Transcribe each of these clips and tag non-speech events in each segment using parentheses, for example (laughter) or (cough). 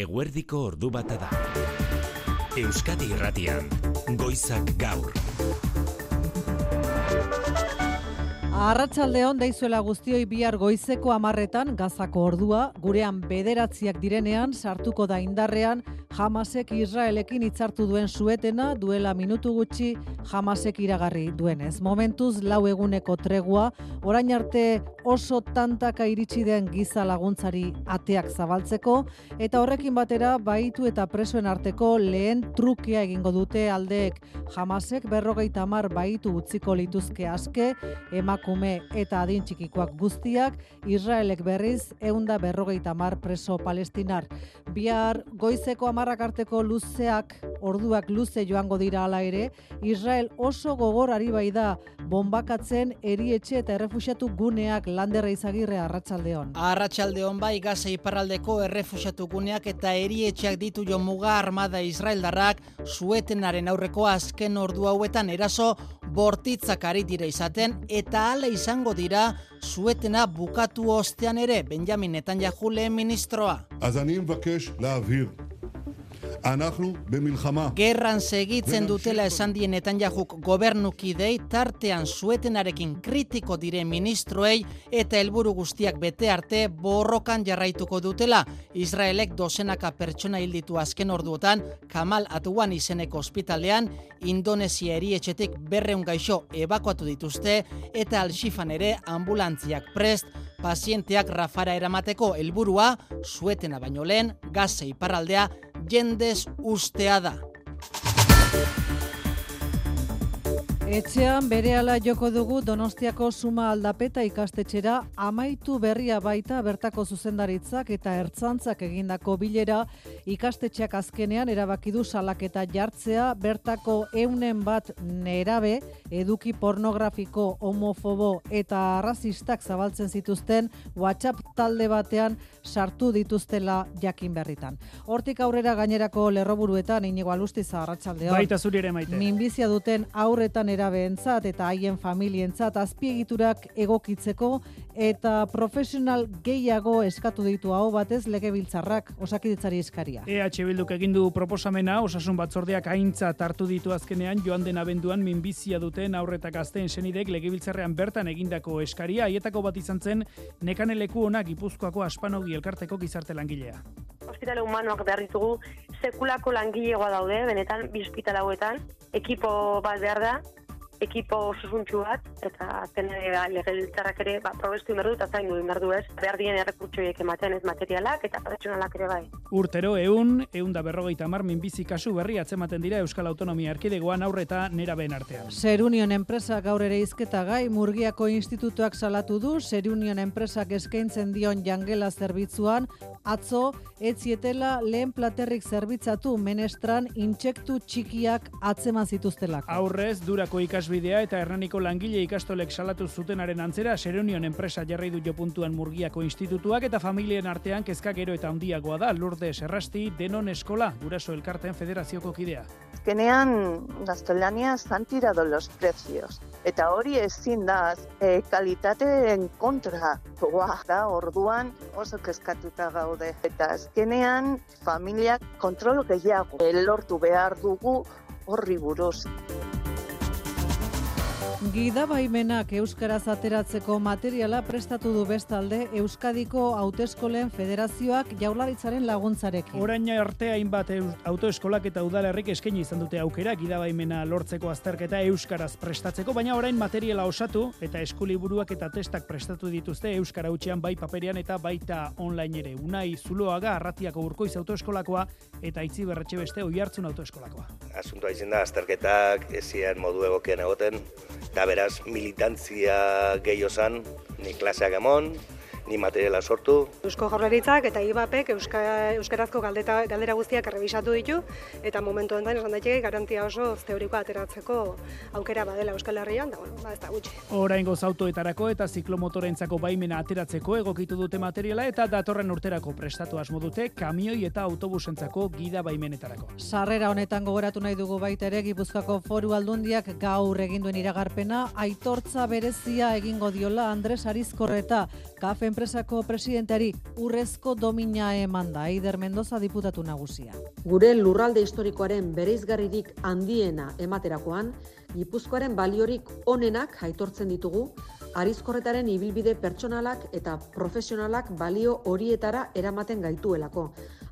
Eguerdiko ordu bata da. Euskadi Irratian, Goizak Gaur. Arratsaldeon deizuela guztioi bihar goizeko amarretan gazako ordua, gurean bederatziak direnean sartuko da indarrean Hamasek Israelekin hitzartu duen suetena duela minutu gutxi Hamasek iragarri duenez. Momentuz lau eguneko tregua, orain arte oso tantaka iritsi den giza laguntzari ateak zabaltzeko, eta horrekin batera baitu eta presoen arteko lehen trukea egingo dute aldeek Hamasek berrogeita mar baitu utziko lituzke aske, emakume eta adin txikikoak guztiak, Israelek berriz eunda berrogeita mar preso palestinar. Bihar goizeko amarrak arteko luzeak, orduak luze joango dira ala ere, Israel oso gogor ari bai da bombakatzen erietxe eta errefuxatu guneak landerra izagirre arratsaldeon. Arratsaldeon bai gaza iparraldeko errefusiatu guneak eta erietxeak ditu jo muga armada Israeldarrak suetenaren aurreko azken ordu hauetan eraso bortitzak ari dira izaten eta ala izango dira suetena bukatu ostean ere Benjamin Netanyahu lehen ministroa. Azanin bakesh lahir. Anahlu bemilhama. Gerran segitzen dutela esan dien Netanjahuk gobernukidei tartean suetenarekin kritiko dire ministroei eta helburu guztiak bete arte borrokan jarraituko dutela. Israelek dozenaka pertsona hilditu azken orduotan Kamal Atuan izeneko ospitalean Indonesia erietxetik berreun gaixo ebakuatu dituzte eta alxifan ere ambulantziak prest pazienteak rafara eramateko helburua suetena baino lehen gaze iparraldea jendez ustea da. Etxean berehala joko dugu Donostiako suma aldapeta ikastetxera amaitu berria baita bertako zuzendaritzak eta ertzantzak egindako bilera ikastetxeak azkenean erabaki du salaketa jartzea bertako eunen bat nerabe eduki pornografiko homofobo eta arrazistak zabaltzen zituzten WhatsApp talde batean sartu dituztela jakin berritan. Hortik aurrera gainerako lerroburuetan inigo alustiza arratsaldeon. Baita zuri ere maite. Minbizia duten aurretan erabeentzat eta haien familientzat azpiegiturak egokitzeko eta profesional gehiago eskatu ditu hau batez legebiltzarrak osakidetzari eskaria. EH Bilduk egin du proposamena osasun batzordeak aintzat hartu ditu azkenean joan den abenduan minbizia duten aurretak gazteen senidek legebiltzarrean bertan egindako eskaria haietako bat izan zen nekaneleku ona Gipuzkoako Aspanogi elkarteko gizarte langilea. Hospitale humanoak behar ditugu sekulako langilegoa daude, benetan bi hauetan, ekipo bat behar da, ekipo osusuntxu bat, eta azken ere ba, legebiltzarrak ere ba, probestu inberdu eta zaindu inberdu ez. Behar dien errekurtsoiek ematen ez materialak eta pertsonalak ere bai. Urtero eun, eun da berrogeita mar minbizi kasu berri atzematen dira Euskal Autonomia Erkidegoan aurre eta nerabeen artean. Serunion enpresa gaur ere izketa gai, Murgiako Institutuak salatu du, Serunion enpresak eskaintzen dion jangela zerbitzuan, atzo, etzietela lehen platerrik zerbitzatu menestran intsektu txikiak atzeman zituztelako. Aurrez, durako ikasbidea eta Hernaniko langile ikastolek salatu zutenaren antzera Serunion enpresa jarri du jo puntuan Murgiako Institutuak eta familien artean kezka gero eta handiagoa da Lourdes Errasti denon eskola guraso elkarteen federazioko kidea. azkenean gaztelaniaz han tirado los precios. Eta hori ezin da e, kalitateen kontra goa da orduan oso kezkatuta gaude. Eta azkenean familiak kontrol gehiago e, lortu behar dugu horri buruz. Gidabaimenak euskaraz ateratzeko materiala prestatu du bestalde Euskadiko Autoeskolen Federazioak Jaurlaritzaren laguntzarekin. Orain arte hainbat autoeskolak eta udalerrik eskaini izan dute aukera gidabaimena lortzeko azterketa euskaraz prestatzeko, baina orain materiala osatu eta eskuliburuak eta testak prestatu dituzte euskara hutsean bai paperean eta baita online ere. Unai Zuloaga Arratiako Urkoiz autoeskolakoa eta Itzi Berretxe beste Oihartzun autoeskolakoa. asuntoa izin da, azterketak ezien modu egokian egoten, eta beraz militantzia gehiozan, ni klaseak emon, ni materiala sortu, Eusko Jaurlaritzak eta IBAPek euska, euskarazko galdeta, galdera guztiak errebisatu ditu eta momentu honetan esan daiteke garantia oso teorikoa ateratzeko aukera badela Euskal Herrian, da bueno, ba ez da gutxi. Oraingoz autoetarako eta ziklomotorentzako baimena ateratzeko egokitu dute materiala eta datorren urterako prestatu asmo dute kamioi eta autobusentzako gida baimenetarako. Sarrera honetan gogoratu nahi dugu baita ere Gipuzkoako Foru Aldundiak gaur egin duen iragarpena aitortza berezia egingo diola Andres Arizkorreta, KAF enpresa enpresako presidenteari urrezko domina eman da, Eider Mendoza diputatu nagusia. Gure lurralde historikoaren bereizgarririk handiena ematerakoan, Gipuzkoaren baliorik onenak aitortzen ditugu, arizkorretaren ibilbide pertsonalak eta profesionalak balio horietara eramaten gaituelako.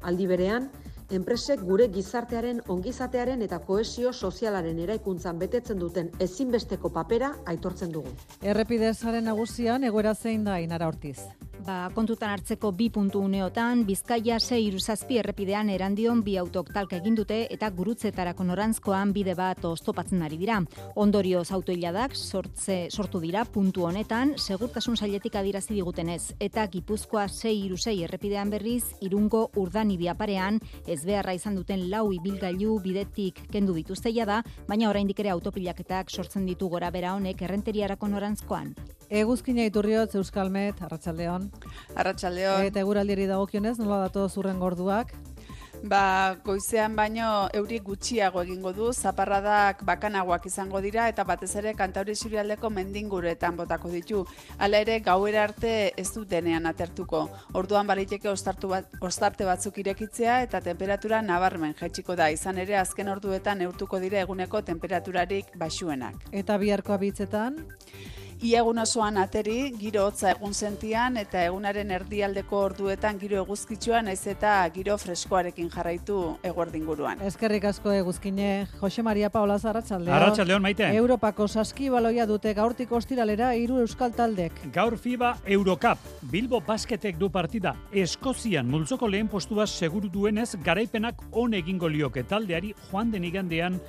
Aldi berean, enpresek gure gizartearen ongizatearen eta koesio sozialaren eraikuntzan betetzen duten ezinbesteko papera aitortzen dugu. Errepidezaren nagusian egoera zein da Inara Ortiz. Ba, kontutan hartzeko bi puntu uneotan, Bizkaia 6 iruzazpi errepidean erandion bi autok talka egin dute eta gurutzetarako norantzkoan bide bat oztopatzen ari dira. Ondorioz autoiladak sortze, sortu dira puntu honetan, segurtasun sailetik adirazi digutenez, eta Gipuzkoa 6 iruzei errepidean berriz, irungo urdan ibiaparean, ez beharra izan duten lau ibilgailu bidetik kendu dituzteia da, baina oraindik ere autopilaketak sortzen ditu gora bera honek errenteriarako norantzkoan. Eguzkina iturriot, Euskalmet, Arratxaldeon. Arratxaldeon. Eta eguraldieri dagokionez, nola datu zurren gorduak? Ba, goizean baino euri gutxiago egingo du, zaparradak bakanagoak izango dira eta batez ere kantauri surialdeko mendinguretan botako ditu. Hala ere, gauera arte ez du denean atertuko. Orduan baliteke ostartu bat, ostarte batzuk irekitzea eta temperatura nabarmen jetxiko da. Izan ere, azken orduetan neurtuko dira eguneko temperaturarik basuenak. Eta biharko abitzetan? Iagun osoan ateri, giro hotza egun sentian eta egunaren erdialdeko orduetan giro eguzkitsua naiz eta giro freskoarekin jarraitu eguerdinguruan. Eskerrik asko eguzkine, Jose Maria Paola Zarratxaldeon. Arratxaldeon, maite. Europako saskibaloia dute gaurtik ostiralera hiru euskal taldek. Gaur FIBA Eurocup, Bilbo Basketek du partida, Eskozian multzoko lehen postua seguru duenez garaipenak on egingo lioke taldeari joan den igandean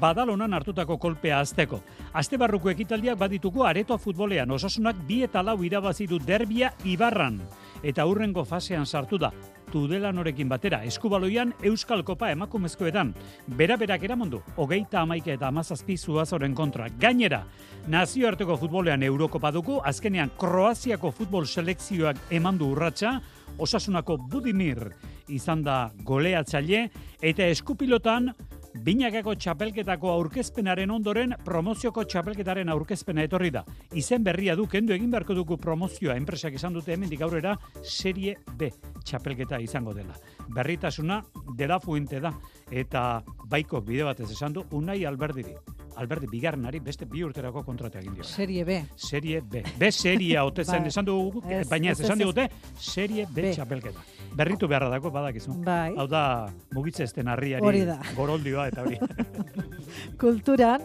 badalonan hartutako kolpea azteko. Aste barruko ekitaldiak badituko areto futbolean osasunak bi eta lau irabazi du derbia ibarran. Eta hurrengo fasean sartu da, Tudelanorekin batera eskubaloian Euskal Kopa emakumezkoetan. Bera-berak eramondu, hogeita amaike eta amazazpi zuazoren kontra. Gainera, nazioarteko futbolean Eurokopa dugu, azkenean Kroaziako futbol selekzioak emandu urratsa, osasunako Budimir izan da goleatzaile, eta eskupilotan Binakako txapelketako aurkezpenaren ondoren promozioko txapelketaren aurkezpena etorri da. Izen berria du kendu egin beharko dugu promozioa enpresak izan dute hemendik aurrera serie B txapelketa izango dela. Berritasuna dela fuente da eta baiko bide batez esan du Unai Alberdiri. Alberdi bigarrenari beste bi urterako kontrata egin dio. Serie B. Serie B. B seria ote zen (laughs) esan dugu, Ez, baina ez esan digute serie B, B. txapelketa. Berritu beharra dago badakizu. Bai. Hau da mugitzesten harriari Hori da. goroldioa eta hori. (laughs) Kulturan,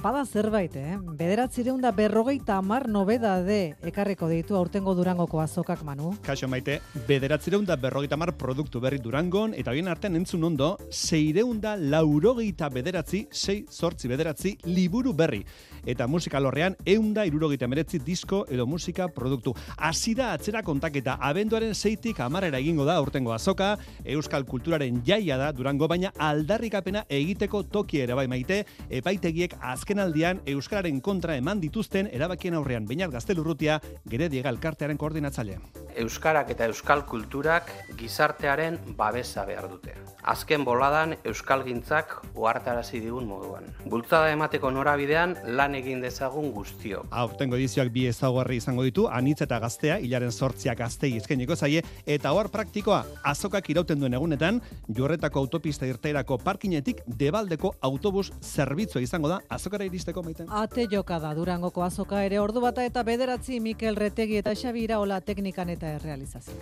bada zerbait, eh? Bederatzireun da berrogeita amar nobedade ekarriko ditu aurtengo durangoko azokak, Manu. Kaixo maite, bederatzireun da berrogeita mar produktu berri durangon, eta bien artean entzun ondo, seireun da laurogeita bederatzi, sei sortzi bederatzi, liburu berri. Eta musika lorrean, eun da irurogeita meretzi disko edo musika produktu. Hasi da atzera kontaketa, abenduaren zeitik amarrera egingo da aurtengo azoka, euskal kulturaren jaia da durango, baina aldarrikapena egiteko toki ere bai maite, epaitegiek azkenaldian euskararen kontra eman dituzten erabakien aurrean, bainat gaztelurrutia, gere diega elkartearen koordinatzaile. Euskarak eta euskal kulturak gizartearen babesa behar dute. Azken boladan euskalgintzak ohartarazi digun moduan. Bultzada emateko norabidean lan egin dezagun guztiok. Aurtengo edizioak bi ezaugarri izango ditu, anitz eta gaztea, hilaren sortziak gaztei izkeniko zaie, eta hor praktikoa, azokak irauten duen egunetan, jorretako autopista irteirako parkinetik debaldeko autobus zerbitzua izango da, azokara iristeko maiten. Ate joka da Durangoko azoka ere ordu bata eta bederatzi Mikel Retegi eta Xabi Iraola teknikan eta errealizazio.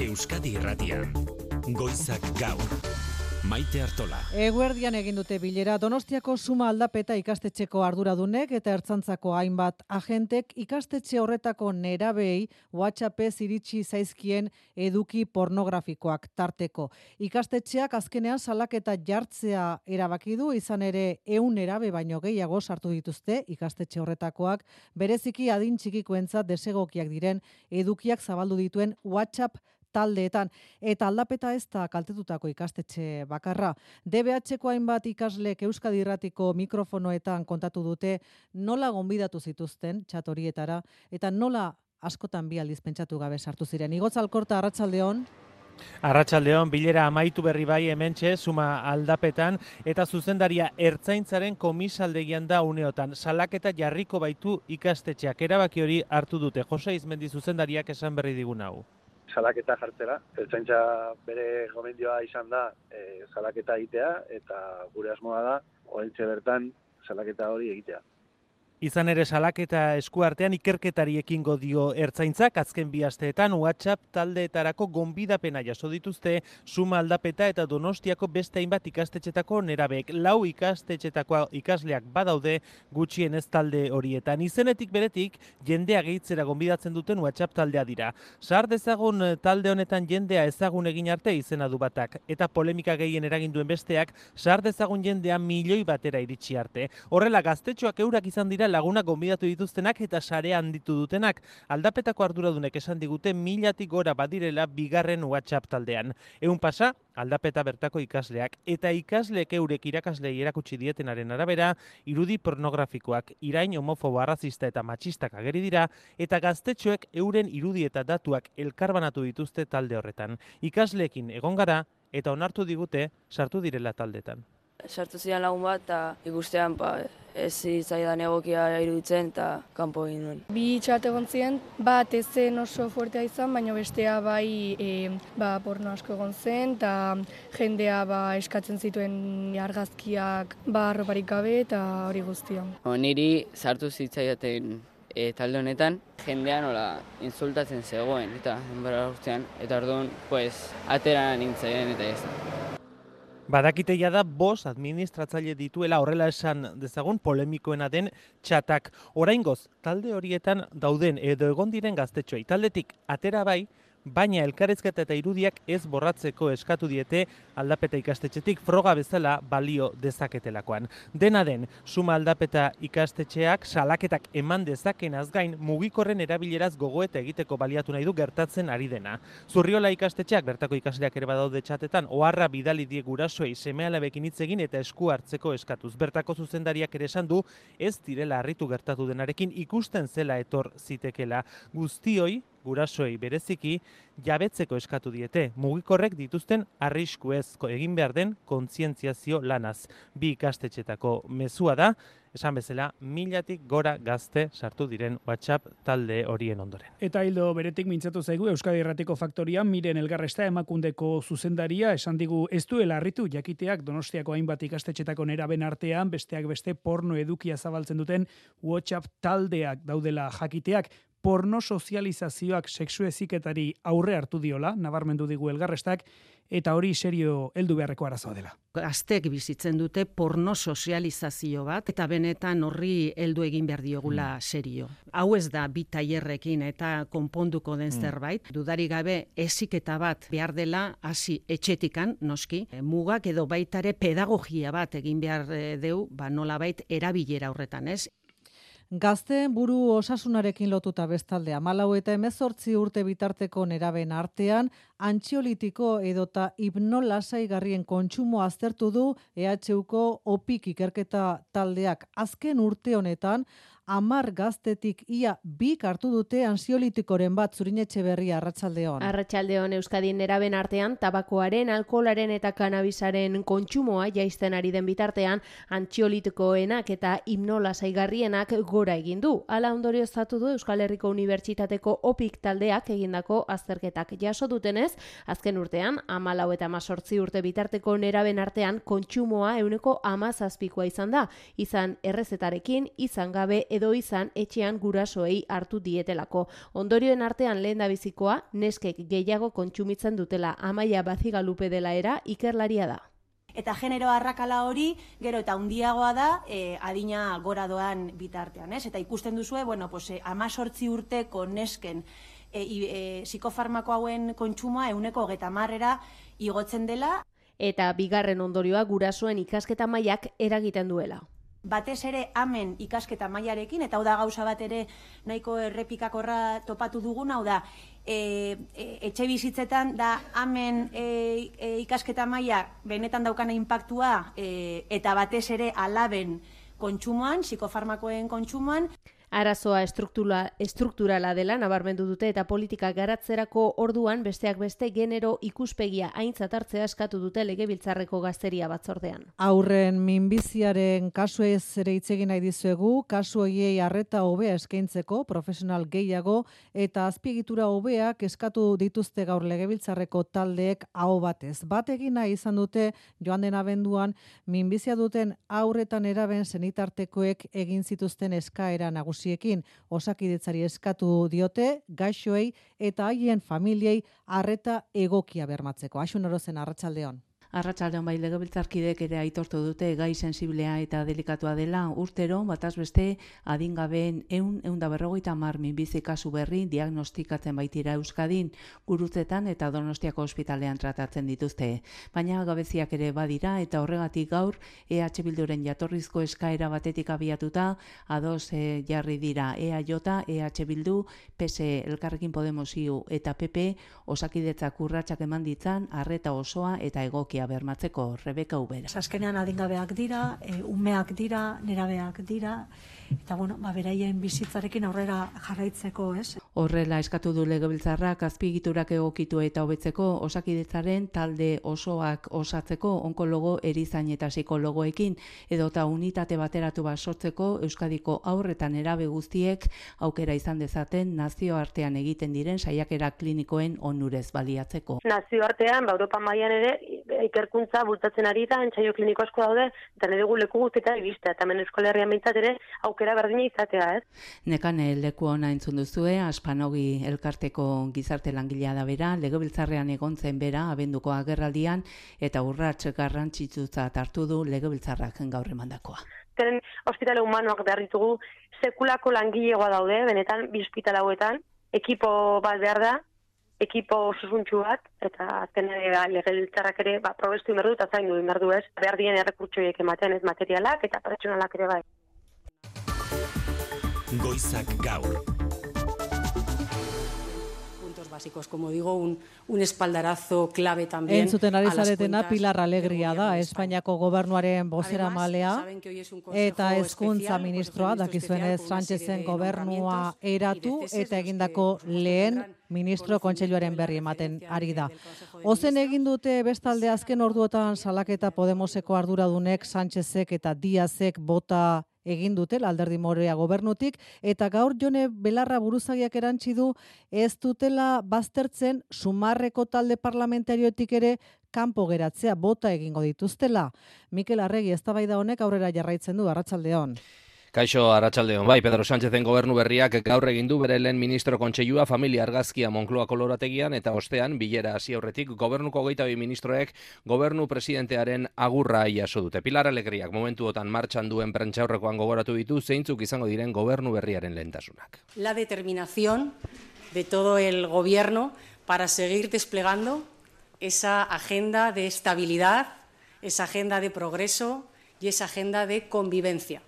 Euskadi Irratian. Goizak gaur. Maite Artola. Eguerdian egin dute bilera Donostiako suma aldapeta ikastetxeko arduradunek eta ertzantzako hainbat agentek ikastetxe horretako nerabei WhatsAppez iritsi zaizkien eduki pornografikoak tarteko. Ikastetxeak azkenean salaketa jartzea erabaki du izan ere ehun nerabe baino gehiago sartu dituzte ikastetxe horretakoak bereziki adin txikikoentzat desegokiak diren edukiak zabaldu dituen WhatsApp taldeetan eta aldapeta ez da kaltetutako ikastetxe bakarra. DBH-ko hainbat ikaslek Euskadi Irratiko mikrofonoetan kontatu dute nola gonbidatu zituzten txat horietara eta nola askotan bi aldiz pentsatu gabe sartu ziren. Igotz Alkorta Arratsaldeon. Arratsaldeon bilera amaitu berri bai hementxe suma aldapetan eta zuzendaria ertzaintzaren komisaldegian da uneotan salaketa jarriko baitu ikastetxeak erabaki hori hartu dute Jose Izmendi zuzendariak esan berri digun hau. Salaketa jartzera, ertzaintza bere gomendioa izan da e, salaketa egitea eta gure asmoa da oraintxe bertan salaketa hori egitea. Izan ere salaketa eskuartean ikerketari ekingo dio ertzaintzak azken bi asteetan WhatsApp taldeetarako gonbidapena jaso dituzte suma aldapeta eta Donostiako beste hainbat ikastetxetako nerabek lau ikastetxetako ikasleak badaude gutxien ez talde horietan izenetik beretik jendea gehitzera gonbidatzen duten WhatsApp taldea dira. Sar dezagun eh, talde honetan jendea ezagun egin arte izena du batak eta polemika gehien eraginduen besteak sar dezagun jendea milioi batera iritsi arte. Horrela gaztetxoak eurak izan dira laguna gonbidatu dituztenak eta sare handitu dutenak. Aldapetako arduradunek esan digute milatik gora badirela bigarren WhatsApp taldean. Egun pasa, aldapeta bertako ikasleak eta ikasleek eurek irakaslei erakutsi dietenaren arabera, irudi pornografikoak, irain homofobo arrazista eta matxistak ageri dira, eta gaztetxoek euren irudi eta datuak elkarbanatu dituzte talde horretan. Ikasleekin egon gara eta onartu digute sartu direla taldetan sartu zidan lagun bat, eta ikustean ba, ez zitzaidan egokia iruditzen, eta kanpo egin nuen. Bi txat egon ziren, bat ez zen oso fuertea izan, baina bestea bai e, ba, porno asko egon zen, eta jendea ba, eskatzen zituen argazkiak ba, arroparik gabe, eta hori guztia. O, niri sartu zitzaidaten e, talde honetan, jendean nola insultatzen zegoen, eta enbara eta orduan, pues, atera nintzen, eta ez Badakiteia da bos administratzaile dituela horrela esan dezagun polemikoena den txatak. Oraingoz, talde horietan dauden edo egon diren gaztetxoei. Taldetik atera bai, baina elkarrezketa eta irudiak ez borratzeko eskatu diete aldapeta ikastetxetik froga bezala balio dezaketelakoan. Dena den, suma aldapeta ikastetxeak salaketak eman dezaken azgain mugikorren erabileraz gogoeta egiteko baliatu nahi du gertatzen ari dena. Zurriola ikastetxeak bertako ikasleak ere badaude txatetan oharra bidali die gurasoei semealabekin hitz egin eta esku hartzeko eskatuz. Bertako zuzendariak ere esan du ez direla harritu gertatu denarekin ikusten zela etor zitekela. Guztioi gurasoei bereziki jabetzeko eskatu diete mugikorrek dituzten arrisku ezko egin behar den kontzientziazio lanaz. Bi ikastetxetako mezua da, esan bezala, milatik gora gazte sartu diren WhatsApp talde horien ondoren. Eta hildo beretik mintzatu zaigu Euskadi Erratiko Faktoria, miren elgarresta emakundeko zuzendaria, esan digu ez duela harritu jakiteak donostiako hainbat ikastetxetako neraben artean, besteak beste porno edukia zabaltzen duten WhatsApp taldeak daudela jakiteak, porno sozializazioak sexu eziketari aurre hartu diola, nabarmendu digu elgarrestak, eta hori serio heldu beharreko arazoa dela. Aztek bizitzen dute porno sozializazio bat, eta benetan horri heldu egin behar diogula mm. serio. Hau ez da bi taierrekin eta konponduko den mm. zerbait, dudari gabe eziketa bat behar dela hasi etxetikan, noski, mugak edo baitare pedagogia bat egin behar eh, deu, ba nolabait erabilera horretan, ez? Gazteen buru osasunarekin lotuta bestalde malau eta emezortzi urte bitarteko neraben artean, antxiolitiko edota hipnolasai garrien kontsumo aztertu du EHUko opik ikerketa taldeak. Azken urte honetan, amar gaztetik ia bi hartu dute ansiolitikoren bat zurinetxe berria arratsaldeon. Arratsaldeon Euskadin neraben artean tabakoaren, alkolaren eta kanabisaren kontsumoa jaisten ari den bitartean antsiolitikoenak eta hipnola saigarrienak gora egin du. Hala ondorioztatu du Euskal Herriko Unibertsitateko opik taldeak egindako azterketak jaso dutenez, azken urtean, amalau eta masortzi urte bitarteko neraben artean kontsumoa euneko amazazpikoa izan da, izan errezetarekin, izan gabe edo izan etxean gurasoei hartu dietelako. Ondorioen artean lehen da bizikoa, neskek gehiago kontsumitzen dutela amaia bazigalupe dela era ikerlaria da. Eta genero arrakala hori, gero eta handiagoa da, e, adina gora doan bitartean, ez? Eta ikusten duzue, bueno, pues, e, sortzi urteko nesken e, e, psikofarmako hauen kontsumoa euneko getamarrera igotzen dela. Eta bigarren ondorioa gurasoen ikasketa mailak eragiten duela batez ere hemen ikasketa mailarekin eta hau da gauza bat ere nahiko errepikakorra topatu dugun hau da e, e, etxe bizitzetan da hemen e, e, ikasketa maila benetan daukana inpaktua e, eta batez ere alaben kontsumoan, psikofarmakoen kontsumoan. Arazoa estruktura, estrukturala dela nabarmendu dute eta politika garatzerako orduan besteak beste genero ikuspegia aintzat hartzea eskatu dute legebiltzarreko gazteria batzordean. Aurren minbiziaren kasuez ere hitz egin nahi dizuegu, kasu hoiei harreta hobea eskaintzeko profesional gehiago eta azpiegitura hobeak eskatu dituzte gaur legebiltzarreko taldeek aho batez. Bat egin nahi izan dute joan den abenduan minbizia duten aurretan eraben senitartekoek egin zituzten eskaera nagusiekin osakidetzari eskatu diote gaixoei eta haien familiei harreta egokia bermatzeko. Asun orozen arratsaldeon. Arratsaldean bai legebiltzarkidek ere aitortu dute gai sensiblea eta delikatua dela urtero bataz beste adingabeen ehun ehun da berrogeita hamar minbizi kasu berri diagnostikatzen baitira Euskadin gurutzetan eta Donostiako ospitalean tratatzen dituzte. Baina gabeziak ere badira eta horregatik gaur EH Bilduren jatorrizko eskaera batetik abiatuta ados e, jarri dira EAJ, EH Bildu, PS Elkarrekin Podemos IU eta PP osakidetzak urratsak eman ditzan harreta osoa eta egokia egokia bermatzeko Rebeka Ubera. Azkenean adingabeak dira, e, umeak dira, nerabeak dira, eta bueno, ba, beraien bizitzarekin aurrera jarraitzeko, ez? Horrela eskatu du legebiltzarrak azpigiturak egokitu eta hobetzeko osakidetzaren talde osoak osatzeko onkologo erizain eta psikologoekin edota unitate bateratu bat sortzeko Euskadiko aurretan erabe guztiek aukera izan dezaten nazioartean egiten diren saiakera klinikoen onurez baliatzeko. Nazioartean, ba, Europa mailan ere, ikerkuntza bultatzen ari da, entzaio kliniko asko daude, eta nire gu leku guztietan ibistea, eta hemen Euskal Herrian ere aukera berdina izatea, ez? Nekane leku ona entzun duzue, aspanogi elkarteko gizarte langilea da bera, legebiltzarrean egontzen bera, abenduko agerraldian, eta urrats garrantzitsutza hartu du legebiltzarrak gaur emandakoa. Zeren hospitale humanoak behar ditugu, sekulako langilegoa daude, benetan, bi hauetan, ekipo bat behar da, ekipo osusuntxu bat, eta azken ere ba, legeltzarrak ere ba, probestu imerdu eta zain du imerdu ez, behar dien errekurtsoiek ematen ez materialak eta pertsonalak ere bai. Goizak gaur básicos, como digo, un, un espaldarazo clave también Entzuten ari zaretena Pilar Alegria da, Espainiako gobernuaren bozera malea, eta hezkuntza ministroa, dakizuenez Sánchezen gobernua eratu, eta egindako lehen ministro kontseiluaren berri ematen ari da. Ozen egin dute bestalde azken orduotan salaketa Podemoseko arduradunek Sánchezek eta Diazek bota egin dute alderdi morea gobernutik eta gaur jone belarra buruzagiak erantzi du ez dutela baztertzen sumarreko talde parlamentarioetik ere kanpo geratzea bota egingo dituztela. Mikel Arregi eztabaida honek aurrera jarraitzen du arratsaldeon. Kaixo Arratsaldeon. Bai, Pedro Sánchezen gobernu berriak gaur egin du bere lehen ministro kontseilua familia argazkia Moncloa kolorategian eta ostean bilera hasi aurretik gobernuko 22 ministroek gobernu presidentearen agurra jaso dute. Pilar Alegriak momentuotan martxan duen prentzaurrekoan gogoratu ditu zeintzuk izango diren gobernu berriaren lehentasunak. La determinación de todo el gobierno para seguir desplegando esa agenda de estabilidad, esa agenda de progreso y esa agenda de convivencia.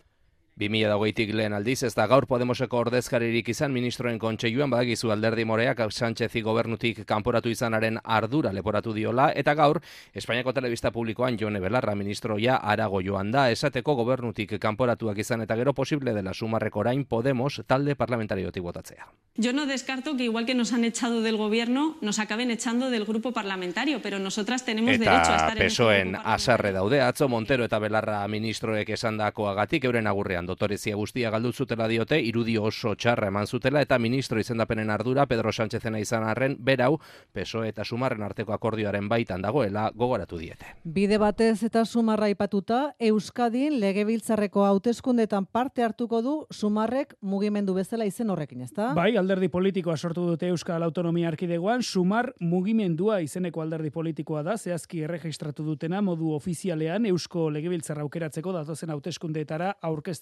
2008tik lehen aldiz, ez da gaur Podemoseko ordezkaririk izan ministroen kontseiluan badagizu alderdi moreak Sánchezi gobernutik kanporatu izanaren ardura leporatu diola, eta gaur Espainiako Telebista Publikoan Jone Belarra ministroia arago joan da, esateko gobernutik kanporatuak izan eta gero posible dela sumarreko orain Podemos talde parlamentariotik botatzea. Yo no descarto que igual que nos han echado del gobierno, nos acaben echando del grupo parlamentario, pero nosotras tenemos eta derecho a estar en este grupo grupo asarre daude, atzo Montero eta Belarra ministroek esandakoagatik euren agurrean dotorezia guztia galdu zutela diote, irudi oso txarra eman zutela eta ministro izendapenen ardura Pedro Sánchezena izan arren, berau, peso eta sumarren arteko akordioaren baitan dagoela gogoratu diete. Bide batez eta sumarra ipatuta, Euskadin legebiltzarreko hauteskundetan parte hartuko du sumarrek mugimendu bezala izen horrekin, ezta? Bai, alderdi politikoa sortu dute Euskal Autonomia Arkidegoan, sumar mugimendua izeneko alderdi politikoa da, zehazki erregistratu dutena modu ofizialean Eusko legebiltzarra aukeratzeko datozen hauteskundeetara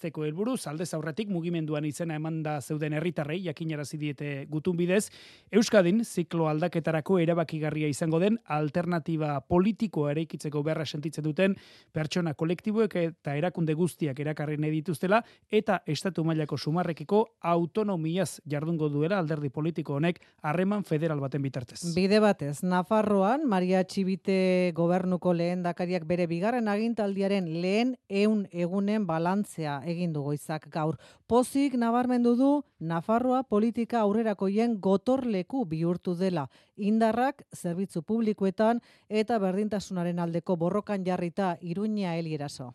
aurkezteko helburu aldez aurretik mugimenduan izena emanda zeuden herritarrei jakinarazi diete gutun bidez, Euskadin ziklo aldaketarako erabakigarria izango den alternatiba politikoa eraikitzeko beharra sentitzen duten pertsona kolektiboek eta erakunde guztiak erakarri nahi dituztela eta estatu mailako sumarrekiko autonomiaz jardungo duela alderdi politiko honek harreman federal baten bitartez. Bide batez, Nafarroan, Maria Txibite gobernuko lehen dakariak bere bigarren agintaldiaren lehen eun egunen balantzea egin egin du goizak gaur. Pozik nabarmendu du Nafarroa politika aurrerakoien gotorleku bihurtu dela. Indarrak zerbitzu publikoetan eta berdintasunaren aldeko borrokan jarrita Iruña Elieraso.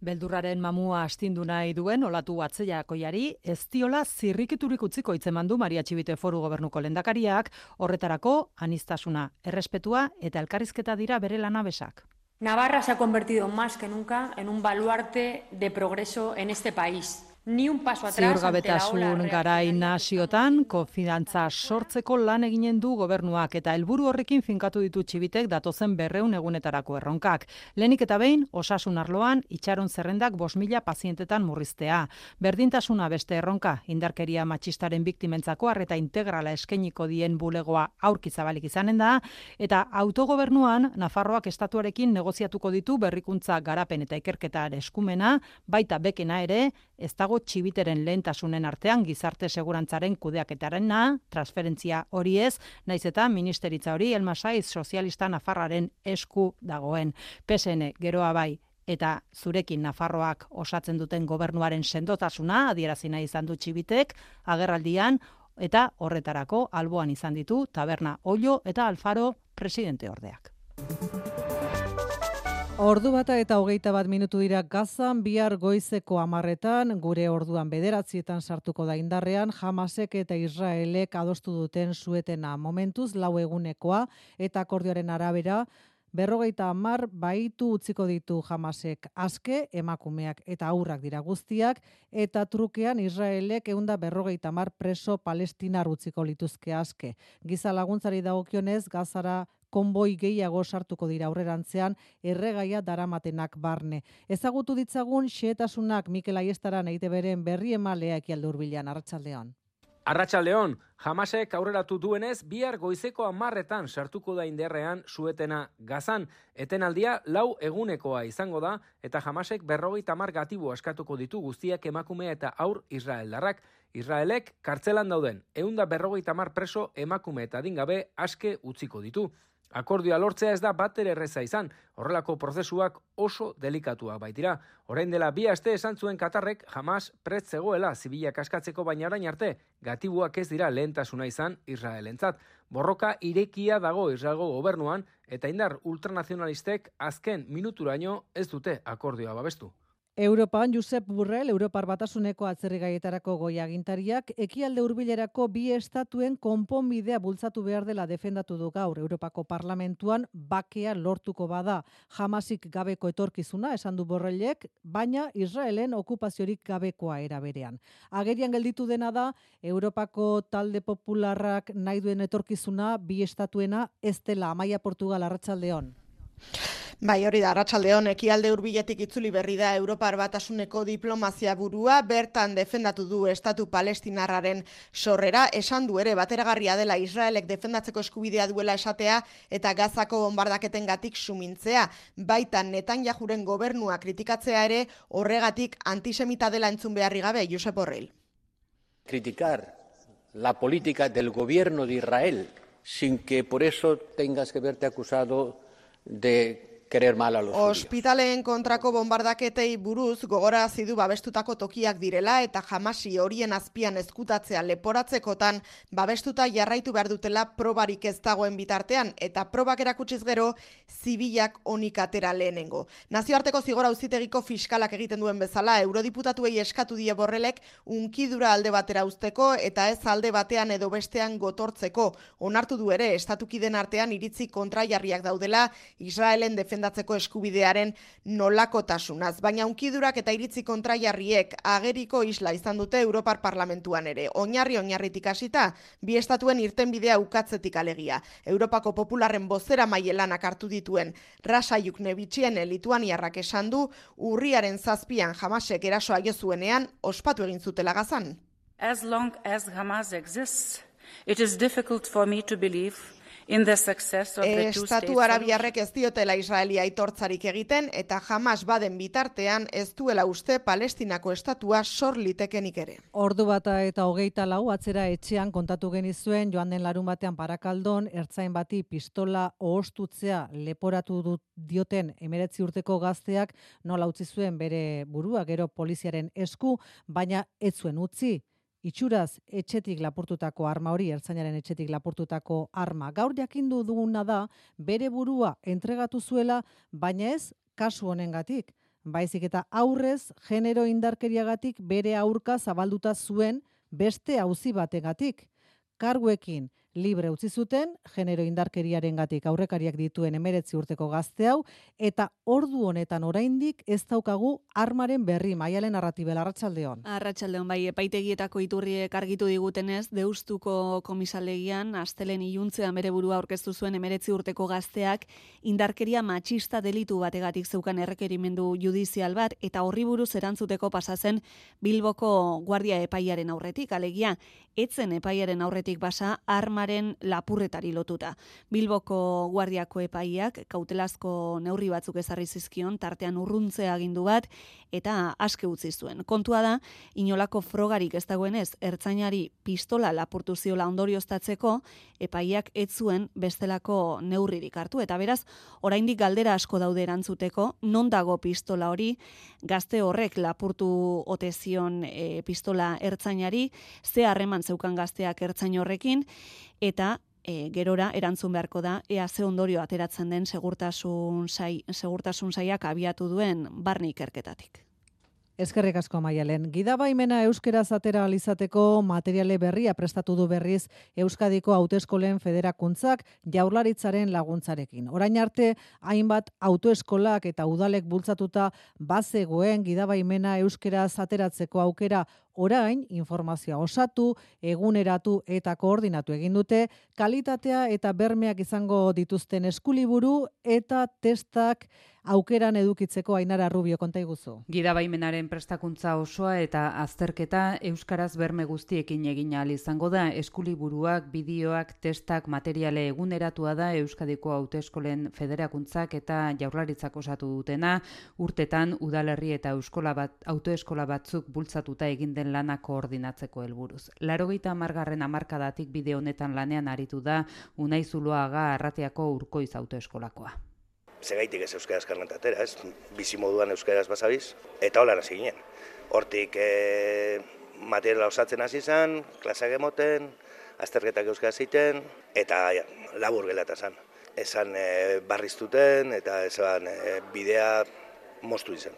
Beldurraren mamua astindu nahi duen olatu atzeiakoiari ez diola zirrikiturik utziko itzemandu Maria Txibite Foru Gobernuko lendakariak horretarako anistasuna, errespetua eta elkarrizketa dira bere lanabesak. Navarra se ha convertido más que nunca en un baluarte de progreso en este país ni un paso atrás Ziurgabetasun garai naziotan, konfidantza sortzeko lan eginen du gobernuak eta helburu horrekin finkatu ditu txibitek datozen berreun egunetarako erronkak. Lenik eta behin, osasun arloan, itxaron zerrendak bos mila pazientetan murriztea. Berdintasuna beste erronka, indarkeria matxistaren biktimentzako arreta integrala eskeniko dien bulegoa aurkizabalik izanen da, eta autogobernuan, Nafarroak estatuarekin negoziatuko ditu berrikuntza garapen eta ikerketa eskumena, baita bekena ere, ez dago txibiteren lehentasunen artean gizarte segurantzaren kudeaketarena, transferentzia hori ez, naiz eta ministeritza hori elmasaiz sozialista nafarraren esku dagoen. PSN geroa bai, eta zurekin Nafarroak osatzen duten gobernuaren sendotasuna adierazina izan du txibitek, agerraldian, eta horretarako alboan izan ditu taberna Ollo eta Alfaro presidente ordeak. Ordu bata eta hogeita bat minutu dira gazan, bihar goizeko amarretan, gure orduan bederatzietan sartuko da indarrean, jamasek eta Israelek adostu duten suetena momentuz, lau egunekoa, eta akordioaren arabera, berrogeita amar baitu utziko ditu jamasek aske, emakumeak eta aurrak dira guztiak, eta trukean Israelek eunda berrogeita amar preso palestinar utziko lituzke aske. Giza laguntzari dagokionez, gazara konboi gehiago sartuko dira aurrerantzean erregaia daramatenak barne. Ezagutu ditzagun xehetasunak Mikel Aiestaran eite beren berri emalea ekialde urbilan, Arratxaldeon. Arratxaldeon, jamasek aurreratu duenez, bihar goizeko amarretan sartuko da inderrean suetena gazan. Etenaldia lau egunekoa izango da, eta jamasek berrogei tamar gatibu askatuko ditu guztiak emakumea eta aur Israeldarrak. Israelek kartzelan dauden, eunda berrogei tamar preso emakume eta dingabe aske utziko ditu. Akordioa lortzea ez da bater erreza izan, horrelako prozesuak oso delikatuak baitira. Orain dela bi aste esan zuen Katarrek jamas prez zegoela zibilak askatzeko baina orain arte, gatibuak ez dira lehentasuna izan Israelentzat. Borroka irekia dago Israelgo gobernuan eta indar ultranazionalistek azken minuturaino ez dute akordioa babestu. Europan Josep Burrell, Europar Batasuneko atzerrigaietako goi agintariak, ekialde hurbilerako bi estatuen konponbidea bultzatu behar dela defendatu du gaur Europako Parlamentuan bakea lortuko bada jamasik gabeko etorkizuna, esan du Borrellek, baina Israelen okupaziorik gabekoa era berean. Agerian gelditu dena da, Europako talde popularrak nahi duen etorkizuna bi estatuena ez dela Amaia Portugal arratsaldeon. Bai, hori da, Arratsaldeon ekialde hurbiletik itzuli berri da Europar Batasuneko diplomazia burua, bertan defendatu du Estatu Palestinarraren sorrera, esan du ere bateragarria dela Israelek defendatzeko eskubidea duela esatea eta Gazako bombardaketengatik sumintzea. Baitan Netanyahuren gobernua kritikatzea ere horregatik antisemita dela entzun beharri gabe, Josep Borrell. Criticar la política del gobierno de Israel sin que por eso tengas que verte acusado de querer mal a los Ospitaleen kontrako bombardaketei buruz gogora du babestutako tokiak direla eta jamasi horien azpian ezkutatzea leporatzekotan babestuta jarraitu behar dutela probarik ez dagoen bitartean eta probak erakutsiz gero zibilak onik atera lehenengo. Nazioarteko zigora auzitegiko fiskalak egiten duen bezala eurodiputatuei eskatu die borrelek unkidura alde batera usteko eta ez alde batean edo bestean gotortzeko. Onartu du ere estatukiden artean iritzi kontraiarriak daudela Israelen defen defendatzeko eskubidearen nolakotasunaz. Baina unkidurak eta iritzi kontraiarriek ageriko isla izan dute Europar Parlamentuan ere. Oinarri oinarritik hasita bi estatuen irtenbidea ukatzetik alegia. Europako popularren bozera maielanak hartu dituen rasaiuk nebitxien lituaniarrak esan du urriaren zazpian jamasek erasoa jozuenean ospatu egin zutela As long as Hamas exists, it is difficult for me to believe in the success of the two Estatu arabiarrek ez diotela Israelia aitortzarik egiten eta jamas baden bitartean ez duela uste Palestinako estatua sor litekenik ere. Ordu bata eta hogeita lau atzera etxean kontatu genizuen joan den larun batean parakaldon ertzain bati pistola ohostutzea leporatu dut dioten emeretzi urteko gazteak nola utzi zuen bere burua gero poliziaren esku, baina ez zuen utzi itxuraz etxetik lapurtutako arma hori, ertzainaren etxetik lapurtutako arma. Gaur jakindu duguna da, bere burua entregatu zuela, baina ez kasu honengatik. Baizik eta aurrez, genero indarkeriagatik bere aurka zabalduta zuen beste auzi bategatik. Karguekin, libre utzi zuten, genero indarkeriarengatik aurrekariak dituen emeretzi urteko gazte hau, eta ordu honetan oraindik ez daukagu armaren berri, maialen arratibel, arratsaldeon. Arratsaldeon bai, epaitegietako iturriek argitu digutenez, deustuko komisalegian, astelen iluntzean bere burua aurkeztu zuen emeretzi urteko gazteak, indarkeria matxista delitu bategatik zeukan errekerimendu judizial bat, eta horri buruz erantzuteko pasazen Bilboko guardia epaiaren aurretik, alegia, etzen epaiaren aurretik basa armaren lapurretari lotuta. Bilboko guardiako epaiak kautelazko neurri batzuk ezarri zizkion, tartean urruntzea agindu bat, eta aske utzi zuen. Kontua da, inolako frogarik ez dagoenez, ertzainari pistola lapurtu ziola ondorioztatzeko, epaiak ez zuen bestelako neurririk hartu. Eta beraz, oraindik galdera asko daude erantzuteko, non dago pistola hori, gazte horrek lapurtu otezion e, pistola ertzainari, ze harreman zeukan gazteak ertzain horrekin, eta e, gerora erantzun beharko da ea ze ondorio ateratzen den segurtasun sai segurtasun saiak abiatu duen barne ikerketatik. Eskerrik asko Maialen. Gidabaimena euskeraz atera alizateko materiale berria prestatu du berriz Euskadiko Autoeskolen Federakuntzak Jaurlaritzaren laguntzarekin. Orain arte hainbat autoeskolak eta udalek bultzatuta bazegoen gidabaimena euskeraz ateratzeko aukera orain informazioa osatu, eguneratu eta koordinatu egin dute, kalitatea eta bermeak izango dituzten eskuliburu eta testak aukeran edukitzeko ainara rubio konta iguzu. Gida baimenaren prestakuntza osoa eta azterketa Euskaraz berme guztiekin egin ahal izango da eskuliburuak, bideoak, testak, materiale eguneratua da Euskadiko Autoeskolen Federakuntzak eta Jaurlaritzak osatu dutena, urtetan udalerri eta euskola bat, autoeskola batzuk bultzatuta egin den lana koordinatzeko helburuz. Larogeita amargarren amarkadatik bide honetan lanean aritu da Unai Zuloaga Arratiako Urkoiz autoeskolakoa. Segaitik ez euskaraz karnetatera, ez? Bizi moduan euskaraz basabiz, eta hola hasi ginen. Hortik e, materiala osatzen hasi izan, klaseak emoten, azterketak euskaraz egiten, eta ja, labur gelata zen. Esan e, barriztuten eta esan e, bidea moztu izan.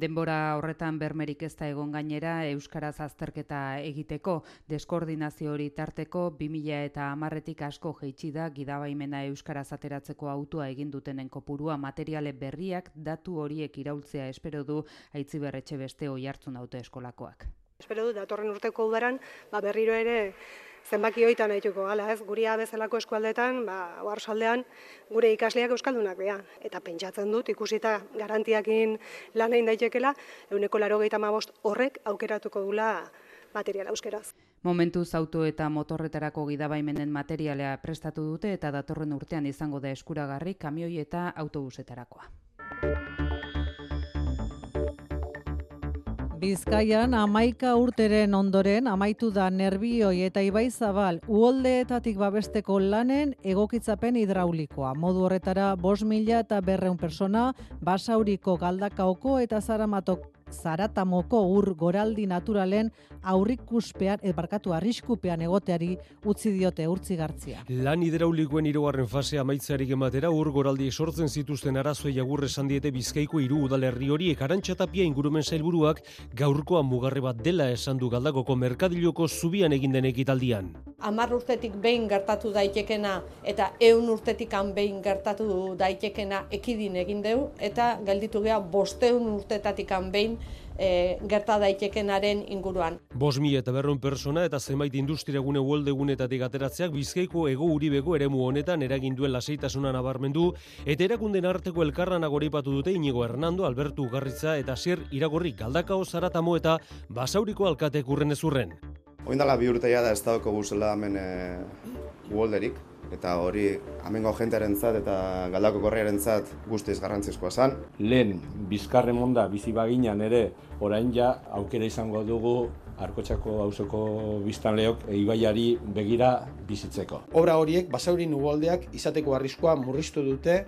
Denbora horretan bermerik ez da egon gainera Euskaraz azterketa egiteko, deskoordinazio hori tarteko 2000 eta amarretik asko jeitsi da gidabaimena Euskaraz ateratzeko autua egin dutenen kopurua materiale berriak datu horiek iraultzea espero du aitzi berretxe beste oi hartzun eskolakoak. Espero du, datorren urteko udaran, ba, berriro ere zenbaki hoitan nahituko gala, ez? Guria bezalako eskualdetan, ba, oarsaldean gure ikasleak euskaldunak bea. Eta pentsatzen dut, ikusita garantiakin lan egin daitekela, euneko laro bost horrek aukeratuko dula material euskeraz. Momentuz auto eta motorretarako gidabaimenen materialea prestatu dute eta datorren urtean izango da eskuragarri kamioi eta autobusetarakoa. Bizkaian amaika urteren ondoren amaitu da nerbioi eta ibai zabal uoldeetatik babesteko lanen egokitzapen hidraulikoa. Modu horretara bos mila eta berreun persona basauriko galdakaoko eta zaramatok zaratamoko ur goraldi naturalen aurrikuspean, ebarkatu arriskupean egoteari utzi diote urtzi gartzia. Lan hidraulikoen irugarren fase amaitzearik ematera ur goraldi sortzen zituzten arazoi agurre esan diete bizkaiko hiru udalerri horiek arantxatapia ingurumen zailburuak gaurkoa mugarre bat dela esan du galdakoko merkadiloko zubian egin den ekitaldian. Amar urtetik behin gertatu daitekena eta eun urtetik behin gertatu daitekena ekidin egin deu eta gelditu gea bosteun urtetatik behin e, gerta daitekenaren inguruan. Bos mi eta berron persona eta zenbait industria gune uolde gunetatik ateratzeak bizkaiko ego uribeko eremu honetan eragin duen lasaitasuna nabarmendu eta erakunden arteko elkarran agoripatu dute inigo Hernando, Albertu Garritza eta Sier Iragorri Galdakao Zaratamo eta Basauriko alkatek urren ezurren. Oindala bi urteia da ez dauko guzela hemen e, uolderik, eta hori amengo jentearen zat eta galdako korriaren zat guztiz garrantzizkoa zan. Lehen, bizkarre monda bizi baginan ere, orain ja aukera izango dugu Arkotxako hausoko biztanleok ibaiari begira bizitzeko. Obra horiek basaurin uboldeak izateko arriskoa murriztu dute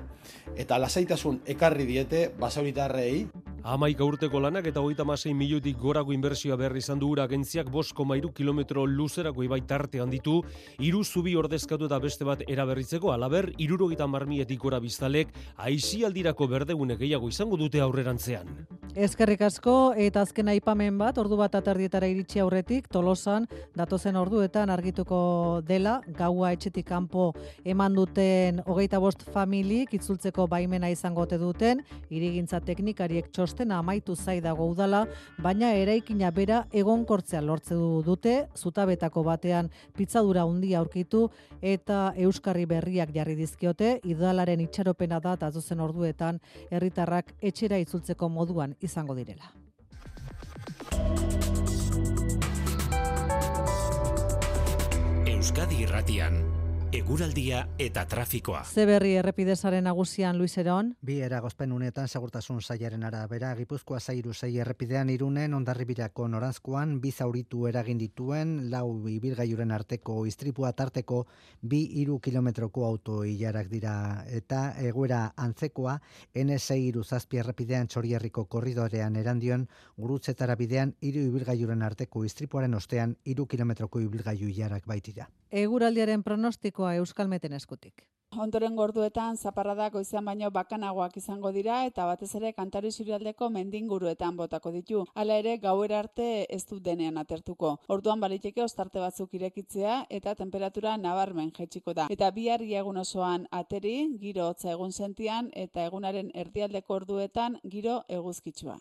eta lasaitasun ekarri diete basauritarrei. Amaika urteko lanak eta hogeita masei miliotik gorako inbertsioa behar izan du ura. Agentziak bosko mairu kilometro luzerako ibai tarte handitu, iru zubi ordezkatu eta beste bat eraberritzeko, alaber, irurogita marmietik gora biztalek, aizi aldirako berdegunek gehiago izango dute aurrerantzean. Ezkerrik asko, eta azken aipamen bat, ordu bat atardietara iritsi aurretik, tolosan, datozen orduetan argituko dela, gaua etxetik kanpo eman duten hogeita bost familik, itzultzeko baimena izango te duten, irigintza teknikariek txos txostena amaitu zai dago udala, baina eraikina bera egonkortzea lortze du dute, zutabetako batean pitzadura handia aurkitu eta euskarri berriak jarri dizkiote, idalaren itxaropena da eta zuzen orduetan herritarrak etxera itzultzeko moduan izango direla. Euskadi Irratian eguraldia eta trafikoa. Zeberri errepidezaren nagusian Luis Eron. Bi eragozpen unetan segurtasun sailaren arabera Gipuzkoa zairu sei errepidean irunen ondarribirako noranzkoan bi zauritu eragin dituen lau ibilgailuren arteko istripua tarteko bi iru kilometroko auto ilarak dira eta egoera antzekoa N6 iru zazpi errepidean txorierriko korridorean erandion gurutzetara bidean iru ibilgailuren arteko istripuaren ostean iru kilometroko ibilgailu ilarak baitira. Eguraldiaren pronostikoa Euskalmeten eskutik. Ondoren gorduetan zaparradak goizean baino bakanagoak izango dira eta batez ere kantari surialdeko mendinguruetan botako ditu. Hala ere gauera arte ez du denean atertuko. Orduan baliteke ostarte batzuk irekitzea eta temperatura nabarmen jetxiko da. Eta bihar egun osoan ateri, giro hotza egun sentian eta egunaren erdialdeko orduetan giro eguzkitsua.